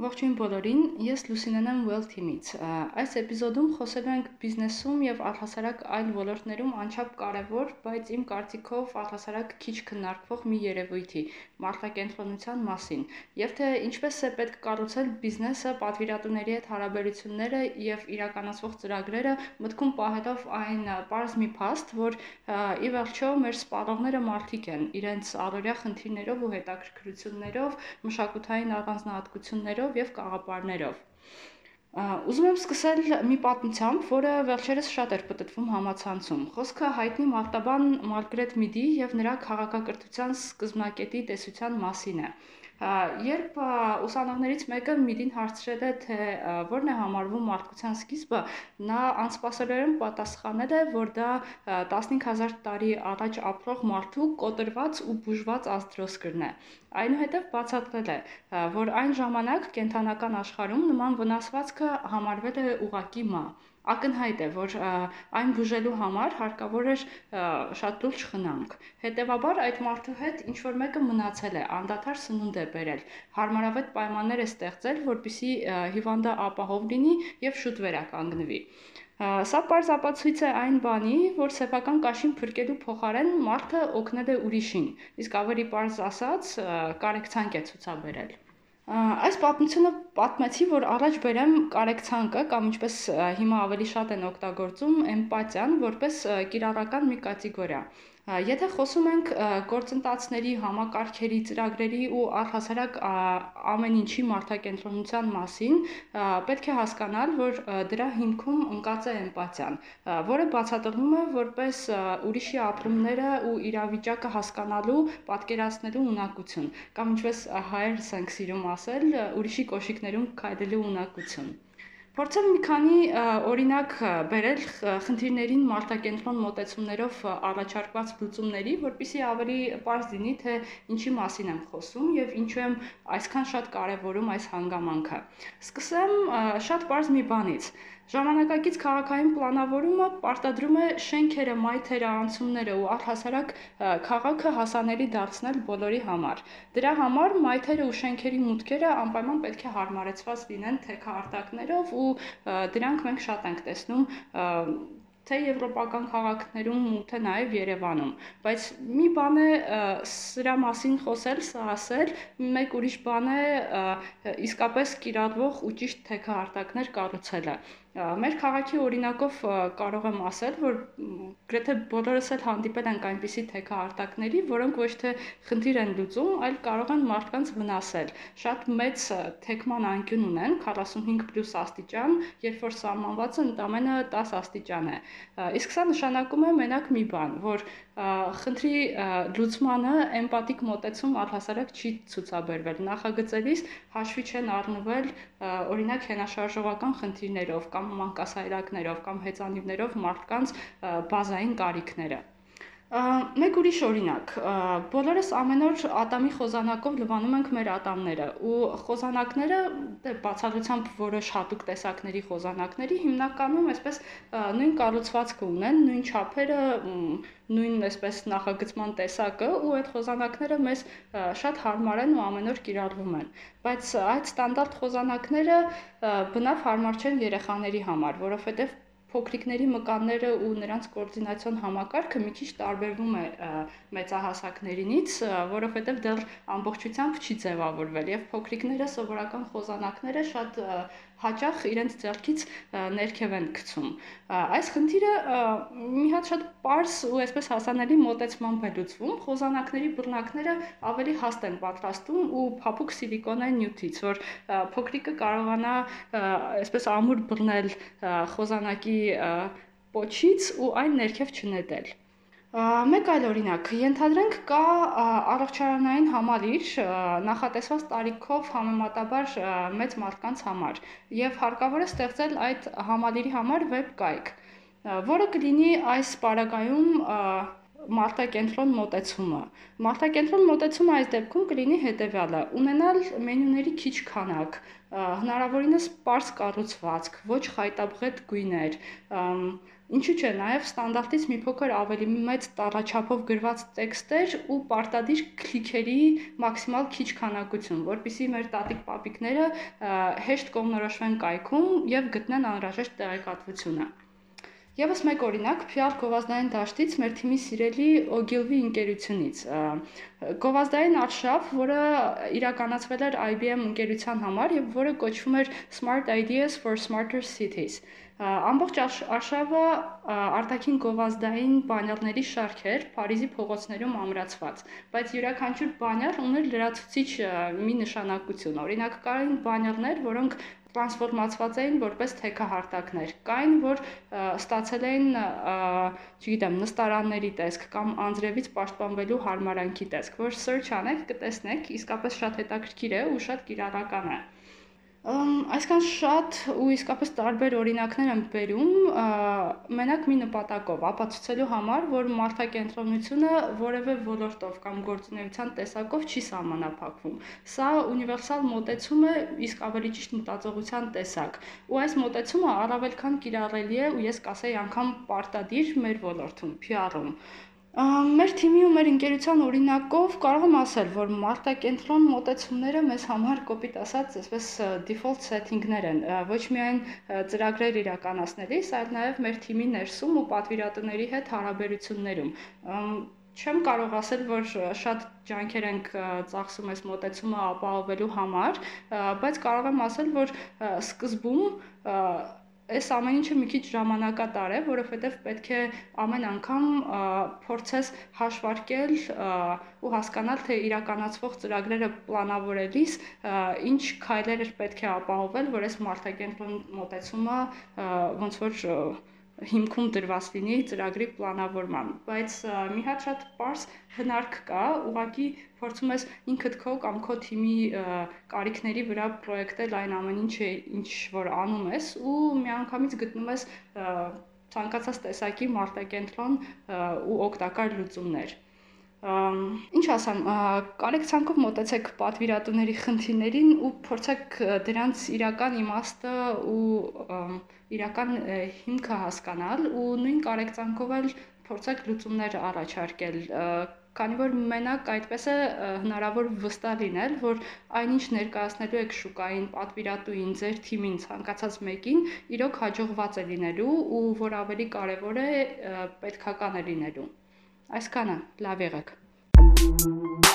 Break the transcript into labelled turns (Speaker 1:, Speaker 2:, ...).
Speaker 1: Ողջույն բոլորին, ես Լուսինեն եմ Well Team-ից։ Այս էպիզոդում խոսելու ենք բիզնեսում եւ առհասարակ այլ ոլորտներում անչափ կարեւոր, բայց իմ կարծիքով առհասարակ քիչ քննարկվող մի երևույթի՝ մարդակենտրոնության մասին, եւ թե ինչպես է պետք կառուցել բիզնեսը, պատվիրատուների հետ հարաբերությունները եւ իրականացվող ծրագրերը, մտքում պահելով այն པարզ մի փաստ, որ ի վերջո մեր սպառողները մարդիկ են, իրենց առօրյա խնդիրներով ու հետաքրքրություններով, մշակութային առանձնահատկություններով ձևերով եւ կաղապարներով։ Ուզում եմ սկսել մի պատմությամբ, որը վերջերս շատ էր պատտվում համացանցում։ Խոսքը հայտնի մարտաբան Մարգրետ Միդի եւ նրա քաղաքակրթության սկզբնակետի տեսության մասին է։ Երբ ուսանողներից մեկը Միդին հարցրել է, թե որն է համարվում մարդկության սկիզբը, նա անսպասելիորեն պատասխանել է, որ դա 15000 տարի առաջ ապրող մարդու կոտրված ու բուժված ազդրոսկրն է։ Այնուհետև բացատրել է, որ այն ժամանակ կենթանական աշխարհում նման վնասվածքը համարվել է ուղակի մա։ Ակնհայտ է, որ այն բուժելու համար հարկավոր էր շատ լուրջ խնամք։ Հետևաբար այդ մարդու հետ ինչ որ մեկը մնացել է, անդադար սնունդ է բերել, հարմարավետ պայմաններ է ստեղծել, որպիսի հիվանդը ապահով լինի եւ շուտ վերականգնվի։ Սա պարզ ապացույց է այն բանի, որ սեփական կաշին փրկելու փոխարեն մարդը օգնել է ուրիշին, իսկ ավելի պարզ ասած, կարեկցանք է ցուցաբերել։ Այս պատմությունը պատմեցի, որ առաջ բերեմ կարեկցանկը կամ ինչպես հիմա ավելի շատ են օգտագործում էմպաթիան որպես կիրառական մի կատեգորիա։ Եթե խոսում ենք գործընթացների, համակարգերի, ծրագրերի ու առհասարակ ամեն ինչի մարդակենտրոնության մասին, պետք է հասկանալ, որ դրա հիմքում ընկած է էմպաթիան, որը բացատրվում է որպես ուրիշի ապրումները ու իրավիճակը հասկանալու, պատկերացնելու ունակություն, կամ ինչպես հայերս ենք սիրում ասել, ուրիշի կոշիկներում քայլելու ունակություն։ Փորձեմ մի քանի օրինակ բերել խնդիրներին մարտակենտրոն մոտեցումներով առաջարկված լուծումների, որpիսի ավելի པարզ լինի, թե ինչի մասին եմ խոսում եւ ինչու եմ այսքան շատ կարեւորում այս հանգամանքը։ Սկսեմ շատ པարզ մի բանից։ Ժամանակակից քաղաքային պլանավորումը պարտադրում է շենքերը, մայթերը, անցումները ու առհասարակ քաղաքը հասանելի դարձնել բոլորի համար։ Դրա համար մայթերը ու շենքերի մուտքերը անպայման պետք է հարմարեցված լինեն թեքարտակներով ու դրանք մենք շատ ենք տեսնում թե եվրոպական քաղաքներում ու թե նաև Երևանում, բայց մի բան է սրա մասին խոսել, սա ասել, մեկ ուրիշ բան է իսկապես կիրառվող ու ճիշտ թեքահարտակներ կառուցելը։ Մեր քաղաքի օրինակով կարող եմ ասել, որ գրեթե բոլորս էլ հանդիպել ենք այնպիսի թեքահարտակների, որոնք ոչ թե խնդիր են լուծում, այլ կարող են մարդկանց վնասել։ Շատ մեծ թեքման անկյուն ունեն, 45+ աստիճան, երբ որ սահմանվածը ընդամենը 10 աստիճան է։ Իսկ սա նշանակում է մենակ մի բան, որ խնդրի լուծմանը էմպաթիկ մոտեցում առհասարակ չի ցուցաբերվել։ Նախագծելիս հաշվի չեն առնվել օրինակ հենաշարժողական խնդիրներով կամ մանկասայրակներով կամ հեծանիվներով մարդկանց բազային կարիքները։ Մեկ ուրիշ օրինակ, բոլորս ամեն օր ատամի խոզանակով լվանում ենք մեր ատամները ու խոզանակները դե բացառությամբ որոշ հատուկ տեսակների խոզանակների հիմնականում այսպես նույն կառուցվածքը ունեն, նույն չափերը, նույն այսպես նախագծման տեսակը ու այդ խոզանակները մեզ շատ հարմար են ու ամեն օր կիրառվում են։ Բայց այդ ստանդարտ խոզանակները բնավ հարմար չեն երեխաների համար, որովհետև փոքրիկների մկանները ու նրանց կոորդինացիոն համակարգը մի քիչ տարբերվում է մեծահասակներինից, որովհետև դեռ ամբողջությամբ չի ձևավորվել եւ փոքրիկները սովորական խոզանակները շատ հաճախ իրենց ձեռքից ներքև են գցում։ Այս խնդիրը մի հատ շատ པարս ու այսպես հասանելի մոտեցմամբ է լուծվում։ Խոզանակների բռնակները ավելի հաստ են պատրաստում ու փափուկ սիլիկոնային նյութից, որ փոքրիկը կարողանա այսպես ամուր բռնել խոզանակի պոչից ու այն ներքև չնետել։ Մեկ այլ օրինակ, ենթադրենք կա առողջարանային համալիր նախատեսված տարիքով համեմատաբար մեծ մարդկանց համար եւ հարկավոր է ստեղծել այդ համալիրի համար վեբ կայք, որը կլինի այս պարագայում մարտակենտրոն մոտեցումը։ Մարտակենտրոն մոտեցումը այս դեպքում կլինի հետևյալը՝ ունենալ մենյուների քիչ քանակ, հնարավորինս པարզ կառուցվածք, ոչ խայտաբղետ գույներ, Ինչու՞ չէ, նաև ստանդարտից մի փոքր ավելի մեծ տառաչափով գրված տեքստեր ու պարտադիր քլիքերի մաքսիմալ քիչ քանակություն, որpիսի մեր տատիկ-պապիկները հեշտ կողմնորոշվեն կայքում եւ գտնեն անհրաժեշտ տեղեկատվությունը։ Եվս մեկ օրինակ PR գովազդային դաշտից մեր թիմի սիրելի Ogilvy ընկերությունից։ Գովազդային արշավ, որը իրականացվել էր IBM ընկերության համար եւ որը կոչվում էր Smart Ideas for Smarter Cities։ Ամբողջ արշավը արտաքին գովազդային բանյալների շարք էր Փարիզի փողոցներում ամրացված, բայց յուրաքանչյուր բանյալ ուներ լրացուցիչ մի նշանակություն։ Օրինակ կային բանյալներ, որոնք տրանսֆորմացված էին որպես թեքահարտակներ։ Կային, որ ստացել էին, չգիտեմ, նստարանների տեսք կամ անձրևից պաշտպանվելու հարմարանքի տեսք, որ search անեք, կտեսնեք, իսկապես շատ հետաքրքիր է ու շատ կիրառական է։ Այսքան շատ ու իսկապես տարբեր օրինակներ եմ բերում մենակ մի նպատակով՝ ապացուցելու համար, որ մարդակենտրոնությունը որևէ ոլորտով կամ գործունեության տեսակով չի սահմանափակվում։ Սա ունիվերսալ մոտեցում է, իսկ ավելի ճիշտ մտածողության տեսակ։ Ու այս մոտեցումը առավել քան կիրառելի է ու ես կասեի անգամ պարտադիր մեր ոլորտում, PR-ում։ Մեր թիմի ու մեր ընկերության օրինակով կարող եմ ասել, որ մարտակենտրոն մոտեցումները մեզ համար կոպիտ ասած, այսպես default setting-ներ են, ոչ միայն ծրագրեր իրականացնելիս, այլ նաև մեր թիմի ներսում ու պատվիրատուների հետ հարաբերություններում չեմ կարող ասել, որ շատ ջանքեր ենք ծախսում այս մոտեցումը ապահովելու համար, բայց կարող եմ ասել, որ սկզբում այս ամեն ինչը մի քիչ ժամանակատար է, որովհետև պետք է ամեն անգամ փորձես հաշվարկել ու հասկանալ, թե իրականացվող ծրագրերը պլանավորելիս ինչ քայլեր պետք է ապահովել, որ այս մարդակենտրոն մոտեցումը ոնց որ հիմքում դրված լինի ծրագրի պլանավորման, բայց մի հատ շատ པարս հնարք կա, ուղղակի փորձում ես ինքդ քո կամ քո թիմի կարիքների վրա պրոյեկտել այն ամեն ինչը, ինչ որ անում ես ու միանգամից գտնում ես ցանկացած տեսակի մարտակենտրոն ու օգտակար լուծումներ։ Ինչ ասեմ, կարեք ցանկով մոտեցեք պատվիրատուների խնդիրներին ու փորձեք դրանց իրական իմաստը ու իրական հիմքը հասկանալ ու նույն կարեկցանքով էլ փորձեք լուծումներ առաջարկել քանի որ մենակ այդպես է հնարավոր վստահ լինել, որ այնինչ ներկայացնելու եք շուկային պատվիրատուին, ձեր թիմին, ցանկացած մեկին, իրոք հաջողված է լինելու ու որ ավելի կարևոր է, պետքական է լինելու։ Այսքանը, լավ եղեք։ Thank you